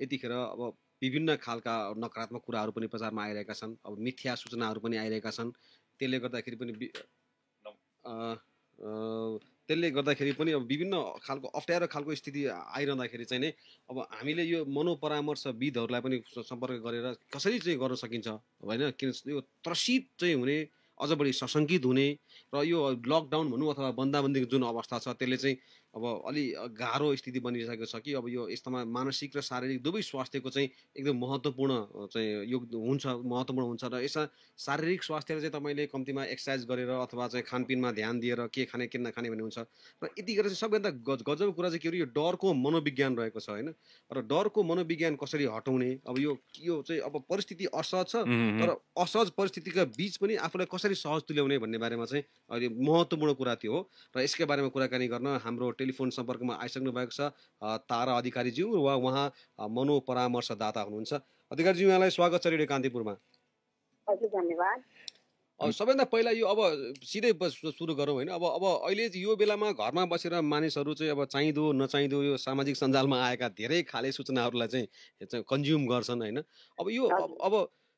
यतिखेर अब विभिन्न खालका नकारात्मक कुराहरू पनि प्रचारमा आइरहेका छन्। अब मिथ्या सूचनाहरू पनि आइरहेका छन्। त्यसले गर्दाखेरि पनि त्यसले गर्दाखेरि पनि अब विभिन्न खालको अप्ठ्यारो खालको स्थिति आइरहँदाखेरि चाहिँ नै अब हामीले यो मनोपरामर्शविदहरूलाई पनि सम्पर्क गरेर कसरी चाहिँ गर्न सकिन्छ होइन? किन यो त्रसित चाहिँ हुने अझ बढी सशङ्कित हुने र यो लकडाउन भनौँ अथवा बन्दाबन्दीको जुन अवस्था छ त्यसले चाहिँ अब अलि गाह्रो स्थिति बनिसकेको छ कि अब यो यस्तामा मानसिक र शारीरिक दुवै स्वास्थ्यको चाहिँ एकदम महत्त्वपूर्ण चाहिँ योग हुन्छ महत्त्वपूर्ण हुन्छ। र यसमा शारीरिक स्वास्थ्यलाई चाहिँ तपाईँले कम्तीमा एक्सर्साइज गरेर अथवा चाहिँ खानपिनमा ध्यान दिएर के खाने के नखाने भन्ने हुन्छ। र यतिखेर चाहिँ सबैभन्दा गज गजब कुरा चाहिँ के हो यो डरको मनोविज्ञान रहेको छ होइन? र डरको मनोविज्ञान कसरी हटाउने? अब यो यो चाहिँ अब परिस्थिति असहज छ. तर असहज परिस्थितिका बिच पनि आफूलाई कसरी सहज तुल्याउने भन्ने बारेमा चाहिँ अहिले महत्त्वपूर्ण कुरा त्यो हो। र यसकै बारेमा कुराकानी गर्न हाम्रो टेलिफोन सम्पर्कमा आइसक्नु भएको छ तारा अधिकारीज्यू वा उहाँ मनोपरामर्शदाता हुनुहुन्छ। अधिकारीज्यू यहाँलाई स्वागत छ रेडियो कान्तिपुरमा। हजुर धन्यवाद। अब सबैभन्दा पहिला यो अब सिधै सुरु गरौँ होइन। अब अब अहिले यो बेलामा घरमा बसेर मानिसहरू चाहिँ अब चाहिँदो नचाहिँदो यो सामाजिक सञ्जालमा आएका धेरै खाले सूचनाहरूलाई चाहिँ कन्ज्युम गर्छन् होइन। अब यो अब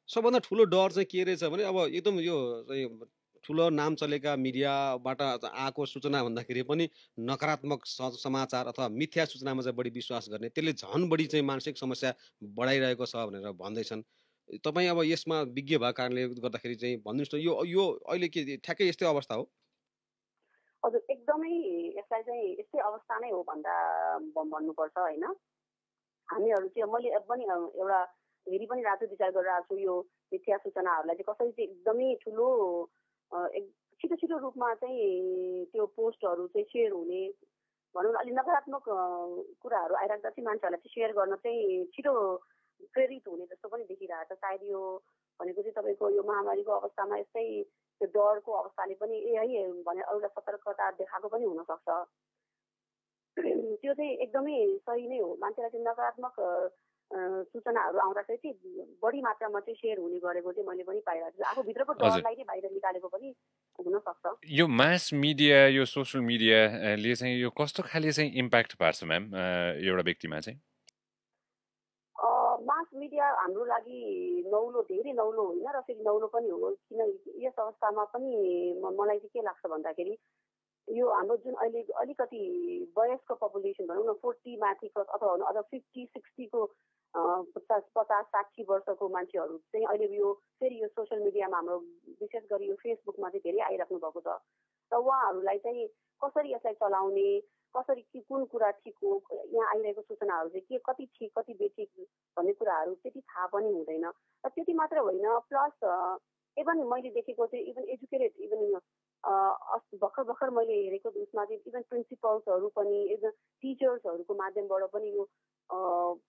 सबभन्दा ठुलो डर चाहिँ के रहेछ भने अब एकदम यो ठुलो नाम चलेका मिडियाबाट आएको सूचना भन्दाखेरि पनि नकारात्मक समाचार अथवा मिथ्या सूचनामा चाहिँ बढी विश्वास गर्ने त्यसले झन् बढी चाहिँ मानसिक समस्या बढाइरहेको छ भनेर भन्दैछन्। तपाईँ अब यसमा विज्ञ भएको कारणले गर्दाखेरि चाहिँ भनिदिनुहोस् न यो यो अहिले के ठ्याक्कै यस्तै अवस्था हो? हजुर एकदमै यसलाई चाहिँ यस्तै अवस्था नै हो भन्दा भन्नुपर्छ होइन। हामीहरू चाहिँ मैले पनि एउटा हेरी पनि रातो विचार गरिरहेको छु यो मिथ्या सूचनाहरूलाई चाहिँ कसरी चाहिँ एकदमै ठुलो छिटो छिटो रूपमा चाहिँ त्यो पोस्टहरू चाहिँ सेयर हुने भनौँ न अलिक नकारात्मक कुराहरू आइराख्दा चाहिँ मान्छेहरूलाई चाहिँ सेयर गर्न चाहिँ छिटो प्रेरित हुने जस्तो पनि देखिरहेको छ सायद यो भनेको चाहिँ तपाईँको यो महामारीको अवस्थामा यस्तै त्यो डरको अवस्थाले पनि ए है भने एउटा सतर्कता देखाएको पनि हुनसक्छ। त्यो चाहिँ एकदमै सही नै हो। मान्छेलाई चाहिँ नकारात्मक सूचनाहरू आउँदाखेरि चाहिँ बढी मात्रामा चाहिँ सेयर हुने गरेको चाहिँ मैले पनि पाइरहेको छु। आफूभित्रको। डरलाई चाहिँ बाहिर निकालेको पनि हुनसक्छ। यो मास मिडिया यो सोसियल मिडियाले चाहिँ यो कस्तो खाले चाहिँ इम्प्याक्ट पार्छ म्याम एउटा व्यक्तिमा चाहिँ? मास मिडिया हाम्रो लागि नौलो धेरै नौलो होइन र फेरि नौलो पनि हो। किन यस अवस्थामा पनि मलाई चाहिँ के लाग्छ भन्दाखेरि यो हाम्रो जुन अहिले अलिकति वयस्क पपुलेसन भनौँ न फोर्टी माथिको अथवा भनौँ अथवा फिफ्टी सिक्सटीको पचास पचास साठी वर्षको मान्छेहरू चाहिँ अहिले यो फेरि यो सोसियल मिडियामा हाम्रो विशेष गरी यो फेसबुकमा चाहिँ धेरै आइराख्नु भएको छ। र उहाँहरूलाई चाहिँ कसरी यसलाई चलाउने कसरी के कुन कुरा ठिक हो यहाँ आइरहेको सूचनाहरू चाहिँ के कति ठिक कति बेठिक भन्ने कुराहरू त्यति थाहा पनि हुँदैन। र त्यति मात्र होइन प्लस इभन मैले देखेको चाहिँ इभन एजुकेटेड इभन भर्खर भर्खर मैले हेरेको उसमा चाहिँ इभन प्रिन्सिपल्सहरू पनि इभन टिचर्सहरूको माध्यमबाट पनि यो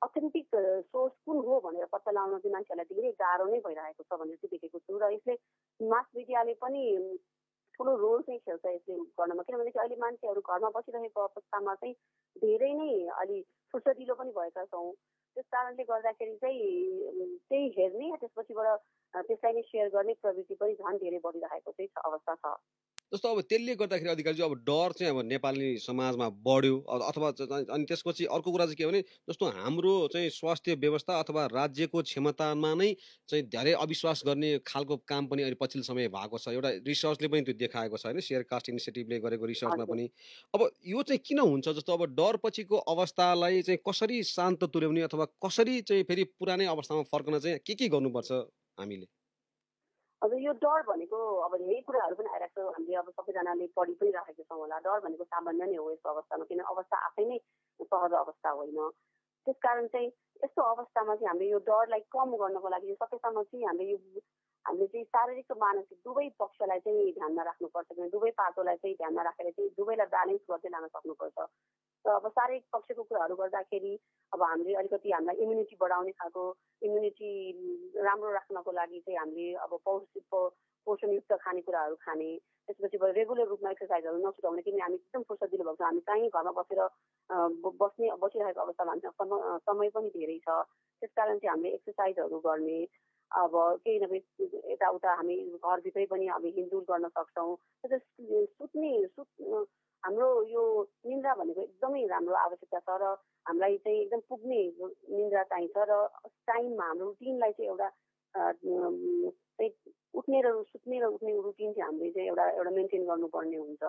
अथेन्टिक सोर्स कुन हो भनेर पत्ता लगाउन चाहिँ मान्छेहरूलाई धेरै गाह्रो नै भइरहेको छ भनेर चाहिँ देखेको छु र यसले मास मिडियाले पनि ठुलो रोल चाहिँ खेल्छ यसले गर्नमा। किनभने अहिले मान्छेहरू घरमा बसिरहेको अवस्थामा चाहिँ धेरै नै अलि फुर्सदिलो पनि भएका छौँ। त्यस कारणले गर्दाखेरि चाहिँ त्यही हेर्ने त्यसपछिबाट त्यसलाई नै सेयर गर्ने प्रवृत्ति पनि झन् धेरै बढिरहेको चाहिँ अवस्था छ। जस्तो अब त्यसले गर्दाखेरि अधिकारी चाहिँ अब डर चाहिँ अब नेपाली समाजमा बढ्यो। अथवा अनि त्यसपछि अर्को कुरा चाहिँ के भने जस्तो हाम्रो चाहिँ स्वास्थ्य व्यवस्था अथवा राज्यको क्षमतामा नै चाहिँ धेरै अविश्वास गर्ने खालको काम पनि अहिले पछिल्लो समय भएको छ। एउटा रिसर्चले पनि त्यो देखाएको छ होइन सेयर कास्ट इनिसिएटिभले गरेको रिसर्चमा। पनि। अब यो चाहिँ किन हुन्छ? जस्तो अब डर पछिको अवस्थालाई चाहिँ कसरी शान्त तुल्याउने अथवा कसरी चाहिँ फेरि पुरानै अवस्थामा फर्कन चाहिँ के के गर्नुपर्छ हामीले? अब यो डर भनेको अब धेरै कुराहरू पनि आइरहेको छ। हामीले अब सबैजनाले पढि पनि राखेको छौँ होला। डर भनेको सामान्य नै हो यस्तो अवस्थामा किन अवस्था आफै नै सहज अवस्था होइन। त्यसकारण चाहिँ यस्तो अवस्थामा चाहिँ हामीले यो डरलाई कम गर्नको लागि सकेसम्म चाहिँ हामीले यो हामीले चाहिँ शारीरिक र मानसिक दुवै पक्षलाई चाहिँ ध्यानमा राख्नुपर्छ किनभने दुवै पाटोलाई चाहिँ ध्यानमा राखेर चाहिँ दुवैलाई ब्यालेन्स गर्दै लान सक्नुपर्छ। र अब शारीरिक पक्षको कुराहरू गर्दाखेरि अब हामीले अलिकति हामीलाई इम्युनिटी बढाउने खालको इम्युनिटी राम्रो राख्नको लागि चाहिँ हामीले अब पौष्टिक पोषणयुक्त खानेकुराहरू खाने त्यसपछि अब रेगुलर रूपमा एक्सर्साइजहरू नछुटाउने किनभने हामी एकदम फुर्सदिलो भएको छ। हामी कहीँ घरमा बसेर बस्ने बसिरहेको अवस्थामा हामीसँग समय पनि धेरै छ। त्यस कारण चाहिँ हामीले एक्सर्साइजहरू गर्ने अब केही नभए यताउता हामी घरभित्रै पनि हामी हिँडडुल गर्न सक्छौँ। सुत्ने सुत् हाम्रो यो निन्द्रा भनेको एकदमै राम्रो आवश्यकता छ र हामीलाई चाहिँ एकदम पुग्ने निन्द्रा चाहिन्छ र टाइममा हाम्रो रुटिनलाई चाहिँ एउटा उठ्ने र सुत्ने र उठ्ने रुटिन चाहिँ हामीले चाहिँ एउटा एउटा मेन्टेन गर्नुपर्ने हुन्छ।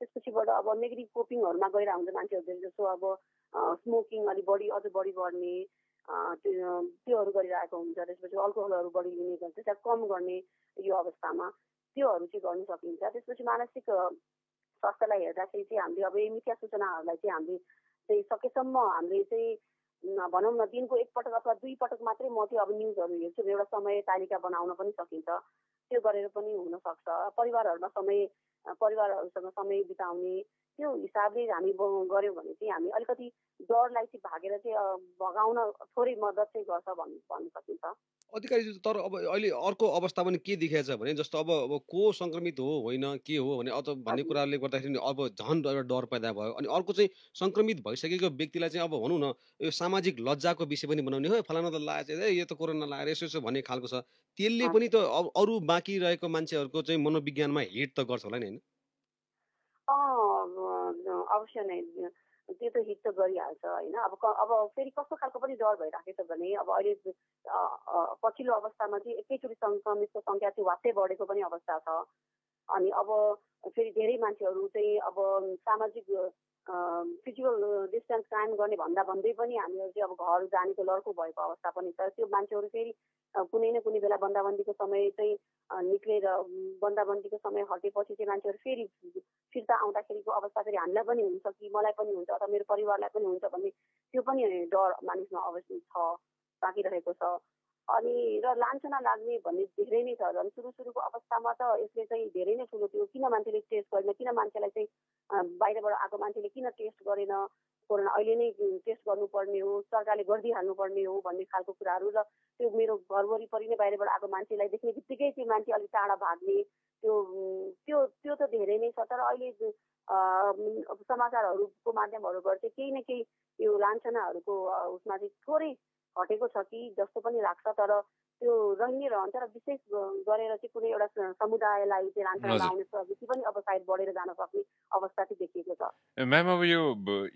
त्यसपछिबाट अब नेगेटिभ कोपिङहरूमा गएर हुन्छ मान्छेहरू जस्तो अब स्मोकिङ अलिक बढी अझ बढी गर्ने त्यो त्योहरू गरिरहेको हुन्छ। त्यसपछि अल्कोहलहरू बढी लिने गर्छ त्यसलाई कम गर्ने यो अवस्थामा त्योहरू चाहिँ गर्नु सकिन्छ। त्यसपछि मानसिक स्वास्थ्यलाई हेर्दाखेरि चाहिँ हामीले अब मिथ्या सूचनाहरूलाई चाहिँ हामीले चाहिँ सकेसम्म हामीले चाहिँ भनौँ न दिनको एकपटक अथवा दुई पटक मात्रै म चाहिँ अब न्युजहरू हेर्छु। एउटा समय तालिका बनाउन पनि सकिन्छ। त्यो गरेर पनि हुनसक्छ। परिवारहरूमा समय परिवारहरूसँग समय बिताउने त्यो हिसाबले हामी गऱ्यौँ भने चाहिँ हामी अलिकति डरलाई चाहिँ भागेर चाहिँ भगाउन थोरै मद्दत चाहिँ गर्छ भन् भन्न सकिन्छ। अधिकारी तर अब अहिले अर्को अवस्था पनि के देखिएको छ भने जस्तो अब अब को सङ्क्रमित हो होइन के हो भने अथवा भन्ने कुराले गर्दाखेरि अब झन् एउटा डर पैदा भयो अनि अर्को चाहिँ सङ्क्रमित भइसकेको व्यक्तिलाई चाहिँ अब भनौँ न यो सामाजिक लज्जाको विषय पनि बनाउने हो। फलाना त लागेको छ यो त कोरोना लागेर यसो यसो भन्ने खालको छ। त्यसले पनि त अरू बाँकी रहेको मान्छेहरूको चाहिँ मनोविज्ञानमा हिट त गर्छ होला नि होइन? अवश्य नै त्यो त हिट त गरिहाल्छ होइन? अब अब फेरि कस्तो खालको पनि डर भइराखेको छ भने अब अहिले पछिल्लो अवस्थामा चाहिँ एकैचोटि सङ्क्रमितको सङ्ख्या चाहिँ वात्तै बढेको पनि अवस्था छ। अनि अब फेरि धेरै मान्छेहरू चाहिँ अब सामाजिक फिजिकल डिस्टेन्स कायम गर्ने भन्दा भन्दै पनि हामीहरू चाहिँ अब घर जानेको लड्को भएको अवस्था पनि छ। त्यो मान्छेहरू फेरि कुनै न कुनै बेला बन्दाबन्दीको समय चाहिँ निक्लेर बन्दाबन्दीको समय हटेपछि चाहिँ मान्छेहरू फेरि फिर्ता आउँदाखेरिको अवस्था फेरि हामीलाई पनि हुन्छ कि मलाई पनि हुन्छ अथवा मेरो परिवारलाई पनि हुन्छ भन्ने त्यो पनि डर मानिसमा अवश्य छ बाँकिरहेको छ। अनि र लान्छना लाग्ने भन्ने धेरै नै छ झन् सुरु सुरुको अवस्थामा त यसले चाहिँ धेरै नै ठुलो थियो। किन मान्छेले टेस्ट गरेन? किन मान्छेलाई चाहिँ बाहिरबाट आएको मान्छेले किन टेस्ट गरेन? कोरोना अहिले नै टेस्ट गर्नुपर्ने हो सरकारले गरिदिइहाल्नुपर्ने हो भन्ने खालको कुराहरू र त्यो मेरो घर वरिपरि नै बाहिरबाट आएको मान्छेलाई देख्ने बित्तिकै त्यो मान्छे अलिक टाढा भाग्ने त्यो त्यो त्यो त धेरै नै छ। तर अहिले समाचारहरूको माध्यमहरूबाट चाहिँ केही न केही यो लान्छनाहरूको उसमा चाहिँ थोरै हटेको छ कि जस्तो पनि लाग्छ तर त्यो रहि नै रहन्छ र विशेष गरेर चाहिँ कुनै एउटा समुदायलाई चाहिँ लान्छना लाउने प्रवृत्ति पनि अब सायद बढेर जान सक्ने अवस्था चाहिँ देखिएको छ। म्याम अब यो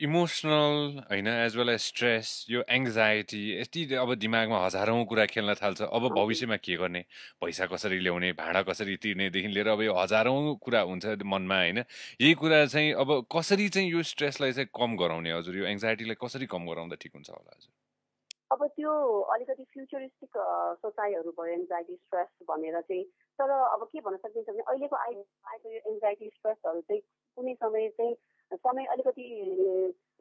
इमोसनल होइन एज वेल एज स्ट्रेस यो एङ्जाइटी यति अब दिमागमा हजारौँ कुरा खेल्न थाल्छ। अब भविष्यमा के गर्ने? पैसा कसरी ल्याउने भाडा कसरी तिर्नेदेखि लिएर अब यो हजारौँ कुरा हुन्छ मनमा होइन? यही कुरा चाहिँ अब कसरी चाहिँ यो स्ट्रेसलाई चाहिँ कम गराउने हजुर? यो एङ्जाइटीलाई कसरी कम गराउँदा ठिक हुन्छ होला हजुर? अब त्यो अलिकति फ्युचरिस्टिक सोचाइहरू भयो एन्जाइटी स्ट्रेस भनेर चाहिँ तर अब के भन्न सकिन्छ भने अहिलेको आइ आएको यो एन्जाइटी स्ट्रेसहरू चाहिँ कुनै समय चाहिँ समय अलिकति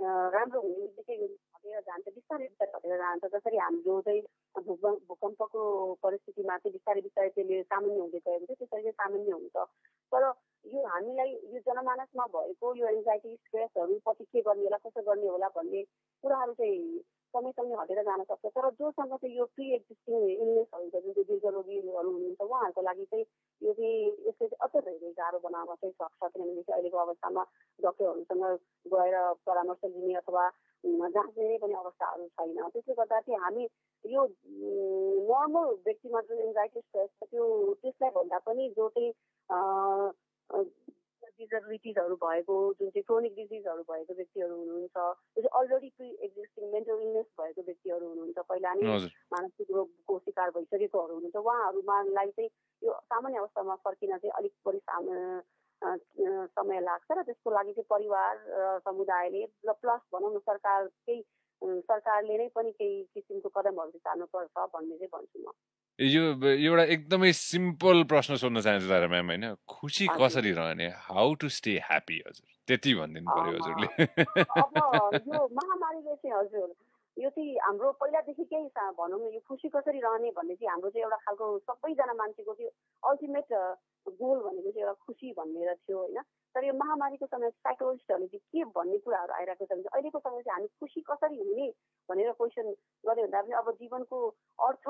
राम्रो हुने बित्तिकै घटेर जान्छ बिस्तारै बिस्तारै घटेर जान्छ। जसरी हाम्रो चाहिँ भूकम्प भूकम्पको परिस्थितिमा चाहिँ बिस्तारै बिस्तारै त्यसले सामान्य हुँदै गएको छ त्यसरी चाहिँ सामान्य हुन्छ। तर यो हामीलाई यो जनमानसमा भएको यो एन्जाइटी स्ट्रेसहरू पछि के गर्ने होला कसो गर्ने होला भन्ने कुराहरू चाहिँ सँगै हटेर जान सक्छ। तर जोसँग चाहिँ यो प्रि एक्जिस्टिङ इलनेसहरू छ जुन चाहिँ दीर्घरोगीहरू हुनुहुन्छ उहाँहरूको लागि चाहिँ यो चाहिँ यसले चाहिँ अझ धेरै गाह्रो बनाउन चाहिँ सक्छ। किनभने चाहिँ अहिलेको अवस्थामा डक्टरहरूसँग गएर परामर्श लिने अथवा जाँच्ने पनि अवस्थाहरू छैन। त्यसले गर्दा चाहिँ हामी यो नर्मल व्यक्तिमा जुन एन्जाइटी स्ट्रेस छ त्यो त्यसलाई भन्दा पनि जो चाहिँ डिजेबिलिटिजहरू भएको जुन चाहिँ क्रोनिक डिजिजहरू भएको व्यक्तिहरू हुनुहुन्छ जो चाहिँ already pre existing mental illness भएको व्यक्तिहरू हुनुहुन्छ। पहिला नै मानसिक रोगको शिकार भइसकेकोहरू हुनुहुन्छ। उहाँहरूमालाई चाहिँ यो सामान्य अवस्थामा फर्किन चाहिँ अलिक बढी समय लाग्छ र त्यसको लागि चाहिँ परिवार र समुदायले प्लस भनौँ न सरकारकै सरकारले नै पनि केही किसिमको कदमहरू चाल्नुपर्छ भन्ने चाहिँ भन्छु म। यो एउटा एकदमै सिम्पल प्रश्न सोध्न चाहन्छु तर म्याम होइन? खुसी कसरी रहने? हाउ टु स्टे ह्याप्पी हजुर? त्यति भनिदिनु पर्यो हजुरले। यो महामारीले चाहिँ हजुर यो चाहिँ हाम्रो पहिलादेखिकै भनौँ न यो खुसी कसरी रहने भन्ने चाहिँ हाम्रो चाहिँ एउटा खालको सबैजना मान्छेको त्यो अल्टिमेट गोल भनेको चाहिँ एउटा खुसी भनेर थियो होइन। तर यो महामारीको समय साइकोलोजिस्टहरूले चाहिँ के भन्ने कुराहरू आइरहेको छ भने अहिलेको समय चाहिँ हामी खुसी कसरी हुने भनेर क्वेसन गऱ्यो भन्दा पनि अब जीवनको अर्थ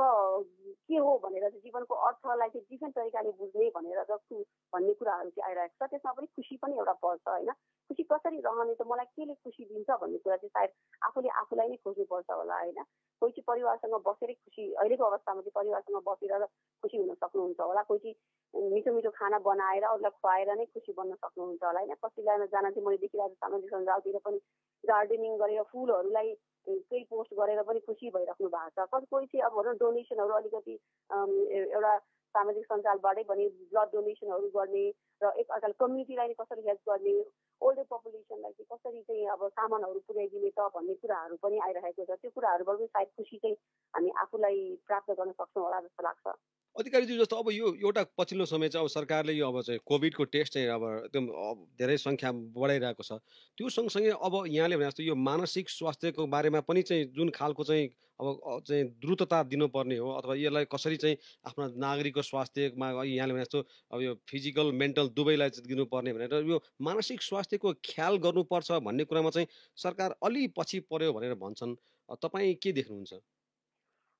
के हो भनेर चाहिँ जीवनको अर्थलाई चाहिँ डिफ्रेन्ट तरिकाले बुझ्ने भनेर जस्तो भन्ने कुराहरू चाहिँ आइरहेको छ। त्यसमा पनि खुसी पनि एउटा पर्छ होइन। खुसी कसरी रहने त मलाई केले खुसी दिन्छ भन्ने कुरा चाहिँ सायद आफूले आफूलाई नै खोज्नुपर्छ होला होइन। कोही चाहिँ परिवारसँग बसेरै खुसी अहिलेको अवस्थामा चाहिँ परिवारसँग बसेर खुसी हुन सक्नुहुन्छ होला। कोही चाहिँ मिठो मिठो खाना बनाएर अरूलाई खुवाएर नै खुसी बन्न सक्नुहुन्छ होला। होइन? कतिलाई जान चाहिँ मैले देखिरहेको सामाजिक सञ्जालतिर पनि गार्डनिङ गरेर फुलहरूलाई केही पोस्ट गरेर पनि खुसी भइराख्नु भएको छ। कति कोही चाहिँ अब भनौँ डोनेसनहरू अलिकति एउटा सामाजिक सञ्जालबाटै पनि ब्लड डोनेसनहरू गर्ने र एकअर्काले कम्युनिटीलाई नै कसरी हेल्प गर्ने ओल्डर पपुलेसनलाई चाहिँ कसरी चाहिँ अब सामानहरू पुर्याइदिने त भन्ने कुराहरू पनि आइरहेको छ। त्यो कुराहरूबाट पनि सायद खुसी चाहिँ हामी आफूलाई प्राप्त गर्न सक्छौँ होला जस्तो लाग्छ। अधिकारीज्यू जस्तो अब यो एउटा पछिल्लो समय चाहिँ अब सरकारले यो अब चाहिँ कोभिडको टेस्ट चाहिँ अब अब धेरै सङ्ख्या बढाइरहेको छ। त्यो सँगसँगै अब यहाँले भने जस्तो यो मानसिक स्वास्थ्यको बारेमा पनि चाहिँ जुन खालको चाहिँ अब चाहिँ द्रुतता दिनुपर्ने हो अथवा यसलाई कसरी चाहिँ आफ्ना नागरिकको स्वास्थ्यमा यहाँले भने जस्तो अब यो फिजिकल मेन्टल दुवैलाई दिनुपर्ने भनेर यो मानसिक स्वास्थ्यको ख्याल गर्नुपर्छ भन्ने कुरामा चाहिँ सरकार अलि पछि पर्यो भनेर भन्छन्। तपाईँ के देख्नुहुन्छ?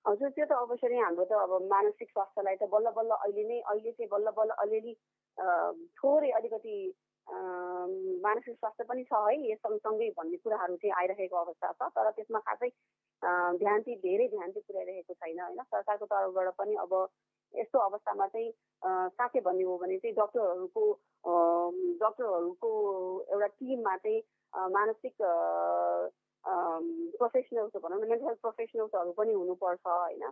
हजुर त्यो त अवश्य नै हाम्रो त अब मानसिक स्वास्थ्यलाई त बल्ल बल्ल अहिले नै अहिले चाहिँ बल्ल बल्ल अलिअलि थोरै अलिकति मानसिक स्वास्थ्य पनि छ है यस सँगसँगै भन्ने कुराहरू चाहिँ आइरहेको अवस्था छ तर त्यसमा खासै ध्यान चाहिँ धेरै ध्यान चाहिँ पुर्याइरहेको छैन होइन? सरकारको तर्फबाट पनि अब यस्तो अवस्थामा चाहिँ साँच्चै भन्ने हो भने चाहिँ डक्टरहरूको डक्टरहरूको एउटा टिममा चाहिँ मानसिक प्रोफेसनल्स भनौँ न मेन्टल हेल्थ प्रोफेसनल्सहरू पनि हुनुपर्छ होइन।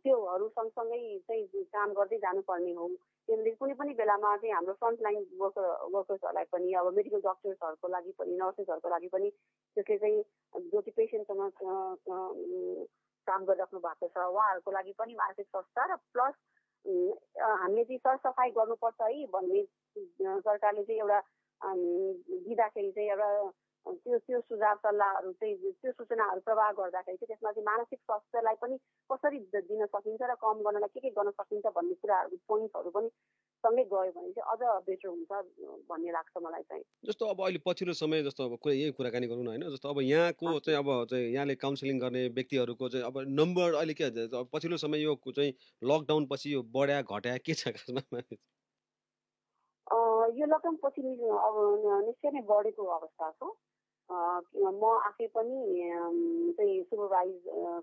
त्योहरू सँगसँगै चाहिँ काम गर्दै जानुपर्ने हो। किनभने कुनै पनि बेलामा चाहिँ हाम्रो फ्रन्ट लाइन वर्कर वर्कर्सहरूलाई पनि अब मेडिकल डक्टर्सहरूको लागि पनि नर्सेसहरूको लागि पनि त्यसले चाहिँ जो चाहिँ पेसेन्टसँग काम गरिराख्नु भएको छ उहाँहरूको लागि पनि मानसिक स्वास्थ्य र प्लस हामीले चाहिँ सरसफाइ गर्नुपर्छ है भन्ने सरकारले चाहिँ एउटा दिँदाखेरि चाहिँ एउटा त्यो त्यो सुझाव सल्लाहहरू चाहिँ त्यो सूचनाहरू प्रवाह गर्दाखेरि चाहिँ त्यसमा चाहिँ मानसिक स्वास्थ्यलाई पनि कसरी दिन सकिन्छ र कम गर्नलाई के के गर्न सकिन्छ भन्ने कुराहरू पोइन्ट्सहरू पनि सँगै गयो भने चाहिँ अझ बेटर हुन्छ भन्ने लाग्छ मलाई चाहिँ। जस्तो अब अहिले पछिल्लो समय जस्तो अब कुनै यही कुराकानी गरौँ न होइन जस्तो अब यहाँको चाहिँ अब चाहिँ यहाँले काउन्सिलिङ गर्ने व्यक्तिहरूको चाहिँ अब नम्बर अहिले के पछिल्लो समय यो चाहिँ लकडाउन पछि यो बढ्या घट्या के छ खासमा? यो लकडाउन पछि अब निश्चय नै बढेको अवस्था छ म आफै पनि चाहिँ सुपरभाइज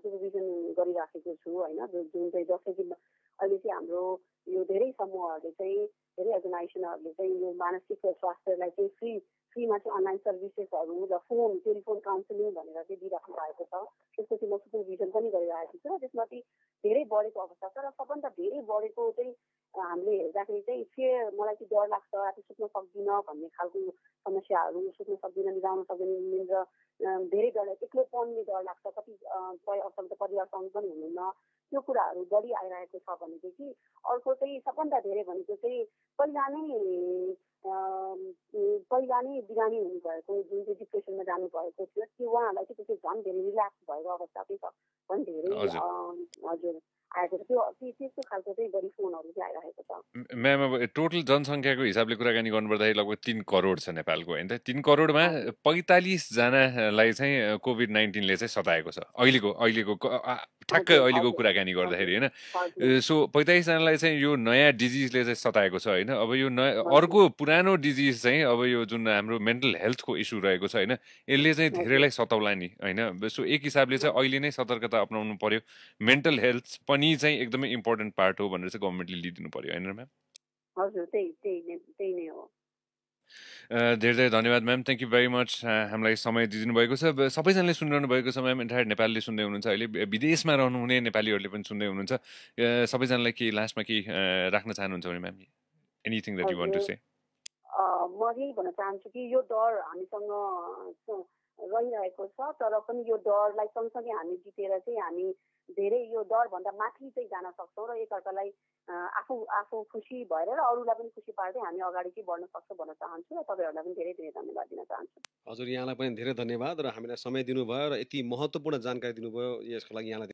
सुपरभिजन गरिराखेको छु होइन? जुन चाहिँ जस्तै कि अहिले चाहिँ हाम्रो यो धेरै समूहहरूले चाहिँ धेरै अर्गनाइजेसनहरूले चाहिँ यो मानसिक स्वास्थ्यलाई चाहिँ फ्री फ्रीमा चाहिँ अनलाइन सर्भिसेसहरू र फोन टेलिफोन काउन्सिलिङ भनेर चाहिँ दिइराख्नु भएको छ। त्यसको चाहिँ म सुपरभिजन पनि गरिरहेको छु। र त्यसमा चाहिँ धेरै बढेको अवस्था छ र सबभन्दा धेरै बढेको चाहिँ अ, हामीले हेर्दाखेरि चाहिँ फेयर मलाई चाहिँ डर लाग्छ आफू सुत्न सक्दिनँ भन्ने खालको समस्याहरू सुत्न सक्दिनँ निभाउन सक्दिनँ अ, धेरै डर एक्लोपनले डर लाग्छ। कति असल त परिवारसँग पनि हुनुहुन्न त्यो कुराहरू बढी आइरहेको छ भनेदेखि अर्को चाहिँ सबभन्दा धेरै भनेको चाहिँ पहिला नै पहिला नै बिरामी हुनुभएको जुन चाहिँ डिप्रेसनमा जानुभएको थियो त्यो उहाँहरूलाई चाहिँ त्यो झन् धेरै रिल्याक्स भएको अवस्था चाहिँ छ। झन् धेरै हजुर। आएको छ। त्यो त्यो- त्यस्तो खालको चाहिँ बढी फोनहरू चाहिँ म्याम अब टोटल जनसङ्ख्याको हिसाबले कुराकानी गर्नुपर्दाखेरि लगभग तिन करोड छ नेपालको। होइन तिन करोडमा। पैँतालिसजनालाई चाहिँ कोभिड नाइन्टिनले चाहिँ सताएको छ। अहिलेको अहिलेको ठ्याक्कै अहिलेको कुराकानी गर्दाखेरि होइन? सो पैँतालिसजनालाई चाहिँ यो नयाँ डिजिजले चाहिँ सताएको छ होइन? अब यो नयाँ। अर्को पुरानो डिजिज चाहिँ अब यो जुन हाम्रो मेन्टल हेल्थको इस्यु रहेको छ होइन? यसले चाहिँ। धेरैलाई सताउला नि होइन? सो एक हिसाबले चाहिँ अहिले नै सतर्कता अपनाउनु पर्यो। मेन्टल हेल्थ पनि चाहिँ एकदमै इम्पोर्टेन्ट पार्ट हो भनेर चाहिँ गभर्मेन्टले लिइदिनु पर्यो। होइन म्याम? हजुर त्यही त्यही नै त्यही नै हो। धेरै धेरै धन्यवाद ma'am thank you very much हामीलाई समय दिइदिनु भएको छ। सबैजनाले सुनिरहनु भएको छ म्याम एन्टायर नेपालले सुन्दै हुनुहुन्छ अहिले विदेशमा रहनुहुने नेपालीहरूले पनि सुन्दै हुनुहुन्छ। सबैजनालाई केही लास्टमा केही राख्न चाहनुहुन्छ भने ma'am anything that you want to. Say म यही भन्न चाहन्छु कि यो डर हामीसँग रहिरहेको छ तर पनि यो डरलाई सँगसँगै हामी जितेर चाहिँ हामी धेरै यो डरभन्दा माथि चाहिँ जान सक्छौँ र एकअर्कालाई आफू आफू खुसी भएर र अरूलाई पनि खुसी पार्दै हामी अगाडि चाहिँ बढ्न सक्छौँ भन्न चाहन्छु र तपाईँहरूलाई पनि धेरै धेरै धन्यवाद दिन चाहन्छु। हजुर यहाँलाई पनि धेरै धन्यवाद र हामीलाई समय दिनुभयो र यति महत्त्वपूर्ण जानकारी दिनुभयो यसको लागि यहाँलाई